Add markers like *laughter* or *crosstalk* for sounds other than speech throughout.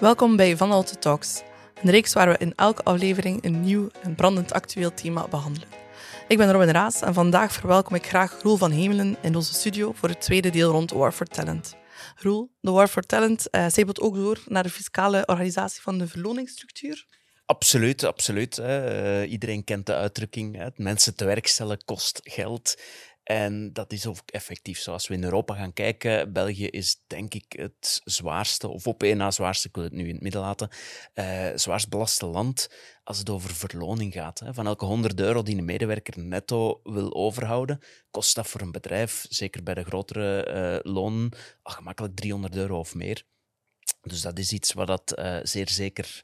Welkom bij Van Alte Talks, een reeks waar we in elke aflevering een nieuw en brandend actueel thema behandelen. Ik ben Robin Raas en vandaag verwelkom ik graag Roel van Hemelen in onze studio voor het tweede deel rond War for Talent. Roel, de War for Talent uh, zijpelt ook door naar de fiscale organisatie van de verloningsstructuur. Absoluut, absoluut. Uh, iedereen kent de uitdrukking: hè. mensen te werk stellen kost geld. En dat is ook effectief zo. Als we in Europa gaan kijken, België is denk ik het zwaarste, of op één na zwaarste, ik wil het nu in het midden laten, uh, zwaarst belaste land als het over verloning gaat. Hè. Van elke 100 euro die een medewerker netto wil overhouden, kost dat voor een bedrijf, zeker bij de grotere uh, lonen, gemakkelijk 300 euro of meer. Dus dat is iets wat dat uh, zeer zeker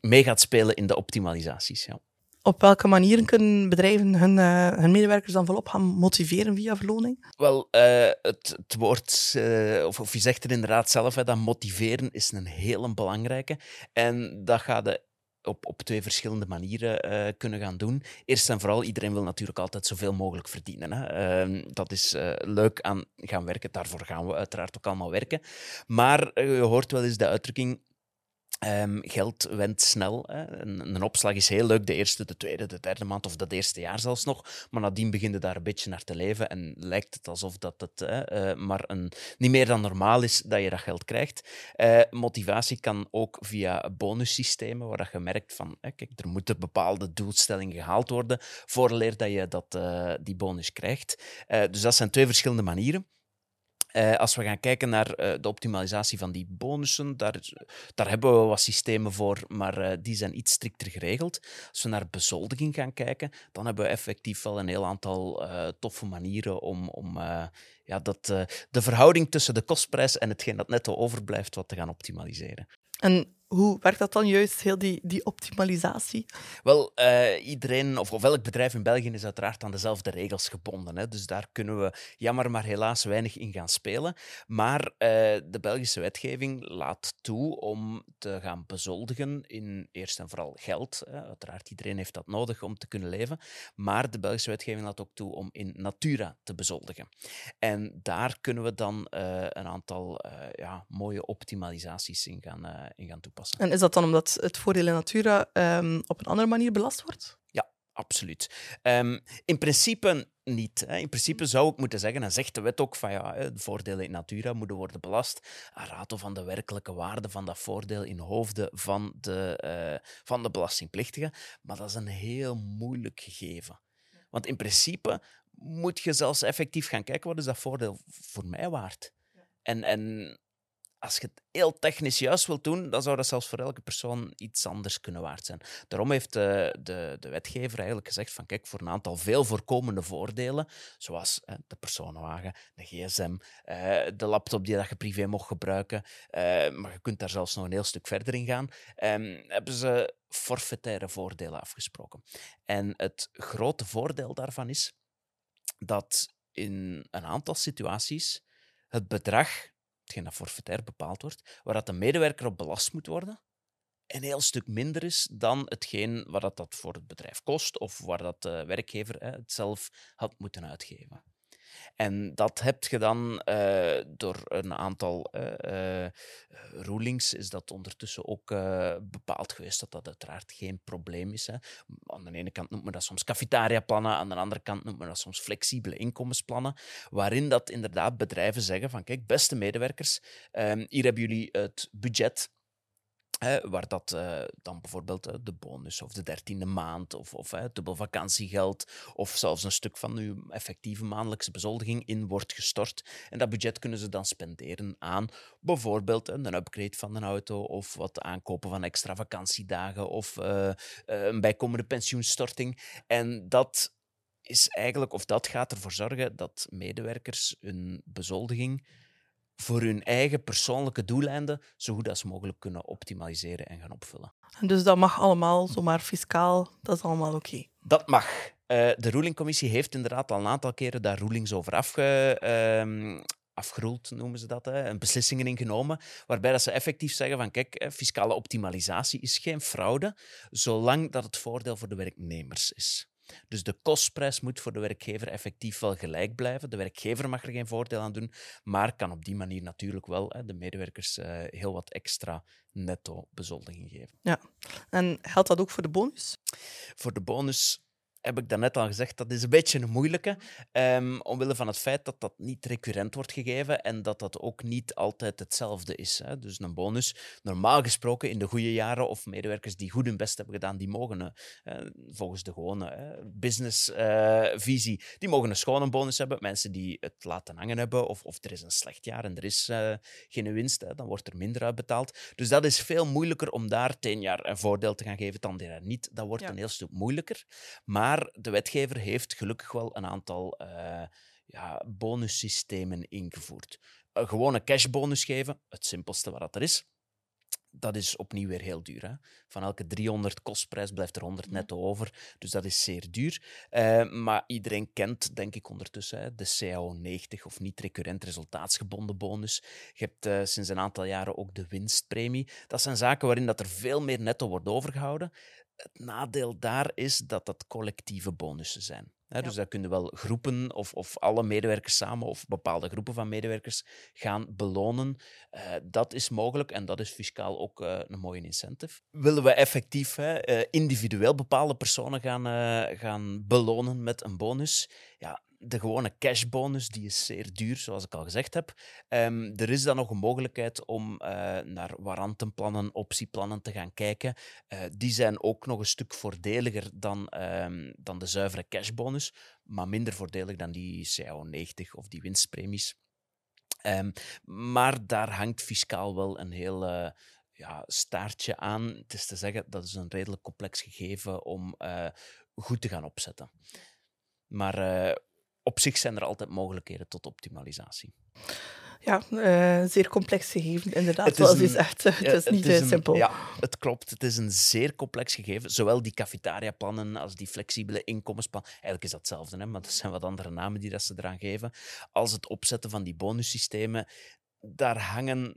mee gaat spelen in de optimalisaties. Ja. Op welke manieren kunnen bedrijven hun, uh, hun medewerkers dan volop gaan motiveren via verloning? Wel, uh, het, woord, uh, of, je zegt het inderdaad zelf, hè, dat motiveren is een hele belangrijke. En dat gaat de op, op twee verschillende manieren kunnen gaan doen. Eerst en vooral, iedereen wil natuurlijk altijd zoveel mogelijk verdienen. Hè. Uh, dat is leuk aan gaan werken. Daarvoor gaan we uiteraard ook allemaal werken. Maar je hoort wel eens de uitdrukking Um, geld went snel. Hè. Een, een, opslag is heel leuk de eerste, de tweede, de derde maand of dat eerste jaar zelfs nog. Maar nadien begin je daar een beetje naar te leven en lijkt het alsof dat het hè, uh, maar een, niet meer dan normaal is dat je dat geld krijgt. Uh, motivatie kan ook via bonussystemen, waar je merkt van, hè, kijk, er moeten bepaalde doelstellingen gehaald worden vooraleer dat je dat, uh, die bonus krijgt. dus dat zijn twee verschillende manieren. Uh, als we gaan kijken naar uh, de optimalisatie van die bonussen, daar, daar hebben we wat systemen voor, maar uh, die zijn iets strikter geregeld. Als we naar bezoldiging gaan kijken, dan hebben we effectief wel een heel aantal toffe manieren om, om ja, dat, de verhouding tussen de kostprijs en hetgeen dat netto overblijft, wat te gaan optimaliseren. En hoe werkt dat dan juist, heel die, die optimalisatie? Wel, uh, iedereen, of, of elk bedrijf in België is uiteraard aan dezelfde regels gebonden. Hè. Dus daar kunnen we jammer maar helaas weinig in gaan spelen. Maar uh, de Belgische wetgeving laat toe om te gaan bezoldigen in eerst en vooral geld. Hè. Uiteraard, iedereen heeft dat nodig om te kunnen leven. Maar de Belgische wetgeving laat ook toe om in natura te bezoldigen. En daar kunnen we dan uh, een aantal ja, mooie optimalisaties in gaan, in gaan toepassen. En is dat dan omdat het voordeel in natura um, op een andere manier belast wordt? Ja, absoluut. Um, in principe niet. Hè. In principe zou ik moeten zeggen, en zegt de wet ook van ja, de voordelen in natura moeten worden belast aan rato van de werkelijke waarde van dat voordeel in hoofden van de, uh, van de belastingplichtige. Maar dat is een heel moeilijk gegeven. Want in principe moet je zelfs effectief gaan kijken wat is dat voordeel voor mij waard. En, en als je het heel technisch juist wilt doen, dan zou dat zelfs voor elke persoon iets anders kunnen waard zijn. Daarom heeft de, de, de wetgever eigenlijk gezegd van kijk, voor een aantal veel voorkomende voordelen, zoals eh, de personenwagen, de gsm, eh, de laptop die dat je privé mocht gebruiken, eh, maar je kunt daar zelfs nog een heel stuk verder in gaan, ehm, hebben ze forfaitaire voordelen afgesproken. En het grote voordeel daarvan is dat in een aantal situaties het bedrag hetgeen dat forfaitair bepaald wordt, waar dat de medewerker op belast moet worden, een heel stuk minder is dan hetgeen wat dat, dat voor het bedrijf kost of waar dat de werkgever het zelf had moeten uitgeven. En dat heb je dan uh, door een aantal uh, uh, rulings, is dat ondertussen ook bepaald geweest dat dat uiteraard geen probleem is. Hè. Aan de ene kant noemt men dat soms cafetariaplannen, aan de andere kant noemt men dat soms flexibele inkomensplannen, waarin dat inderdaad bedrijven zeggen van kijk, beste medewerkers, um, hier hebben jullie het budget waar dat uh, dan bijvoorbeeld uh, de bonus of de dertiende maand of, of dubbel vakantiegeld of zelfs een stuk van uw effectieve maandelijkse bezoldiging in wordt gestort. En dat budget kunnen ze dan spenderen aan bijvoorbeeld een upgrade van een auto of wat aankopen van extra vakantiedagen of een bijkomende pensioenstorting. En dat is eigenlijk, of dat gaat ervoor zorgen dat medewerkers hun bezoldiging voor hun eigen persoonlijke doeleinden zo goed als mogelijk kunnen optimaliseren en gaan opvullen. Dus dat mag allemaal, zomaar fiscaal, dat is allemaal oké? Okay. Dat mag. Uh, de rulingcommissie heeft inderdaad al een aantal keren daar rulings over afge, uh, afgeroeld, noemen ze dat, hè, en beslissingen ingenomen, waarbij dat ze effectief zeggen van kijk, fiscale optimalisatie is geen fraude, zolang dat het voordeel voor de werknemers is. Dus de kostprijs moet voor de werkgever effectief wel gelijk blijven. De werkgever mag er geen voordeel aan doen, maar kan op die manier natuurlijk wel hè, de medewerkers uh, heel wat extra netto bezoldiging geven. Ja, en geldt dat ook voor de bonus? Voor de bonus heb ik daarnet al gezegd, dat is een beetje een moeilijke. Um, omwille van het feit dat dat niet recurrent wordt gegeven en dat dat ook niet altijd hetzelfde is. Hè. Dus een bonus, normaal gesproken in de goede jaren of medewerkers die goed hun best hebben gedaan, die mogen, uh, volgens de gewone businessvisie, uh, die mogen een schone bonus hebben. Mensen die het laten hangen hebben of, of er is een slecht jaar en er is uh, geen winst, hè, dan wordt er minder uitbetaald. Dus dat is veel moeilijker om daar tien jaar een voordeel te gaan geven dan daar niet. Dat wordt ja. een heel stuk moeilijker. Maar maar de wetgever heeft gelukkig wel een aantal uh, ja, bonussystemen ingevoerd. Een gewone cashbonus geven, het simpelste wat er is, dat is opnieuw weer heel duur. Hè? Van elke 300 kostprijs blijft er 100 netto over. Dus dat is zeer duur. Uh, maar iedereen kent, denk ik ondertussen, hè, de CAO 90 of niet-recurrent resultaatsgebonden bonus. Je hebt uh, sinds een aantal jaren ook de winstpremie. Dat zijn zaken waarin dat er veel meer netto wordt overgehouden. Het nadeel daar is dat dat collectieve bonussen zijn. Ja. Dus daar kunnen wel groepen of, of alle medewerkers samen of bepaalde groepen van medewerkers gaan belonen. Uh, dat is mogelijk en dat is fiscaal ook uh, een mooie incentive. Willen we effectief hè, uh, individueel bepaalde personen gaan, gaan belonen met een bonus? Ja, de gewone cashbonus, die is zeer duur, zoals ik al gezegd heb. Um, er is dan nog een mogelijkheid om uh, naar warantenplannen, optieplannen te gaan kijken. Uh, die zijn ook nog een stuk voordeliger dan, um, dan de zuivere cashbonus, maar minder voordelig dan die CAO 90 of die winstpremies. Um, maar daar hangt fiscaal wel een heel uh, ja, staartje aan. Het is te zeggen, dat is een redelijk complex gegeven om goed te gaan opzetten. Maar op zich zijn er altijd mogelijkheden tot optimalisatie. Ja, uh, zeer complex gegeven, inderdaad, zoals u zegt. *laughs* Het is niet het is simpel. ja, het klopt. Het is een zeer complex gegeven. Zowel die cafetaria-plannen als die flexibele inkomensplan. Eigenlijk is dat hetzelfde, hè, maar dat zijn wat andere namen die dat ze eraan geven. Als het opzetten van die bonussystemen. Daar hangen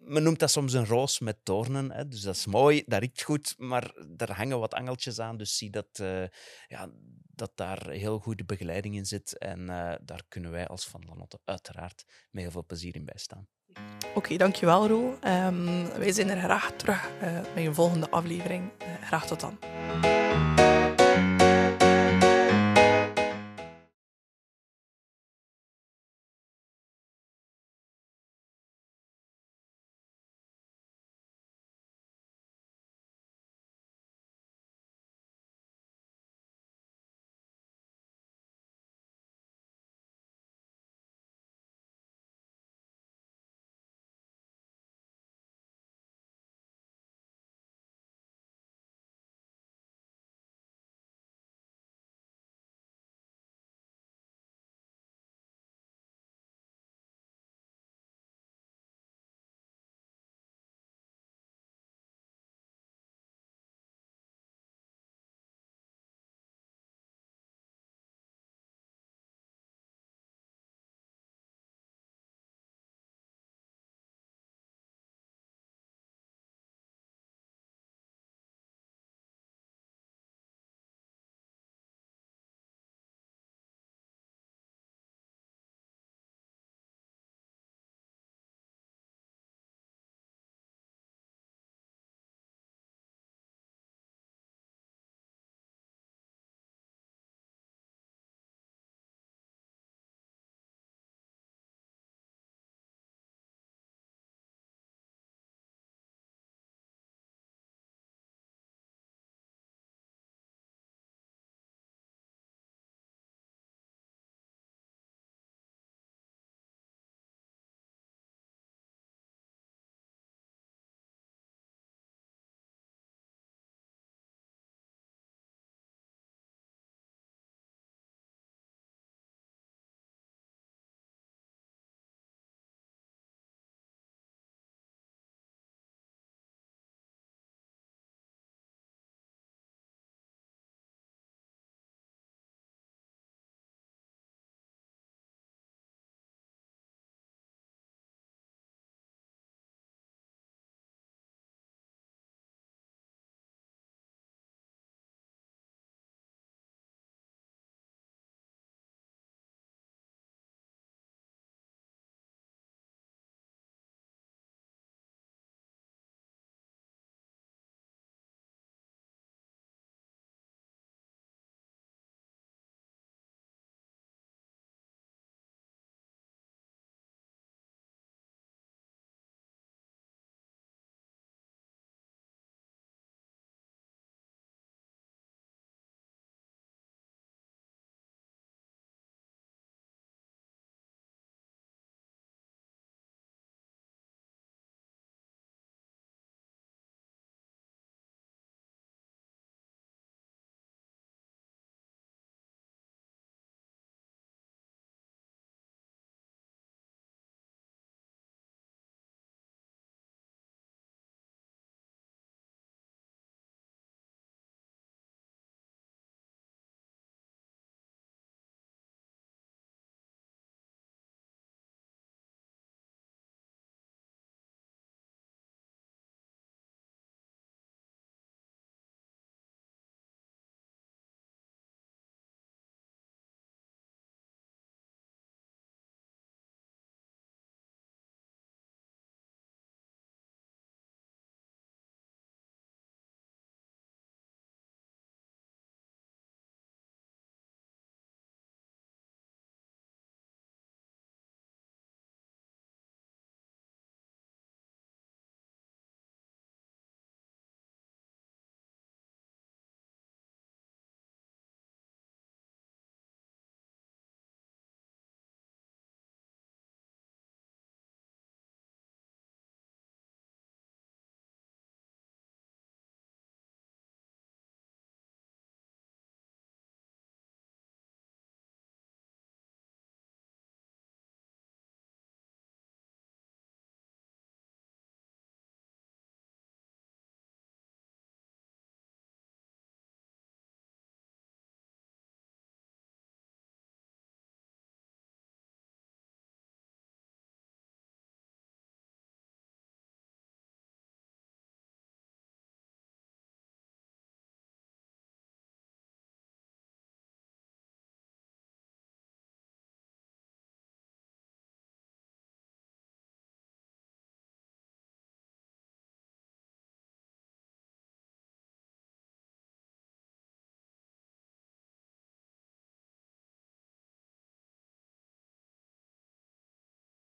men noemt dat soms een roos met toornen. Hè? Dus dat is mooi, dat riekt goed, maar daar hangen wat angeltjes aan. Dus zie dat, uh, ja, dat daar heel goede begeleiding in zit. En uh, daar kunnen wij als Van Lanotte uiteraard met heel veel plezier in bijstaan. Oké, dankjewel Ro. Um, wij zijn er graag terug uh, met een volgende aflevering. graag tot dan.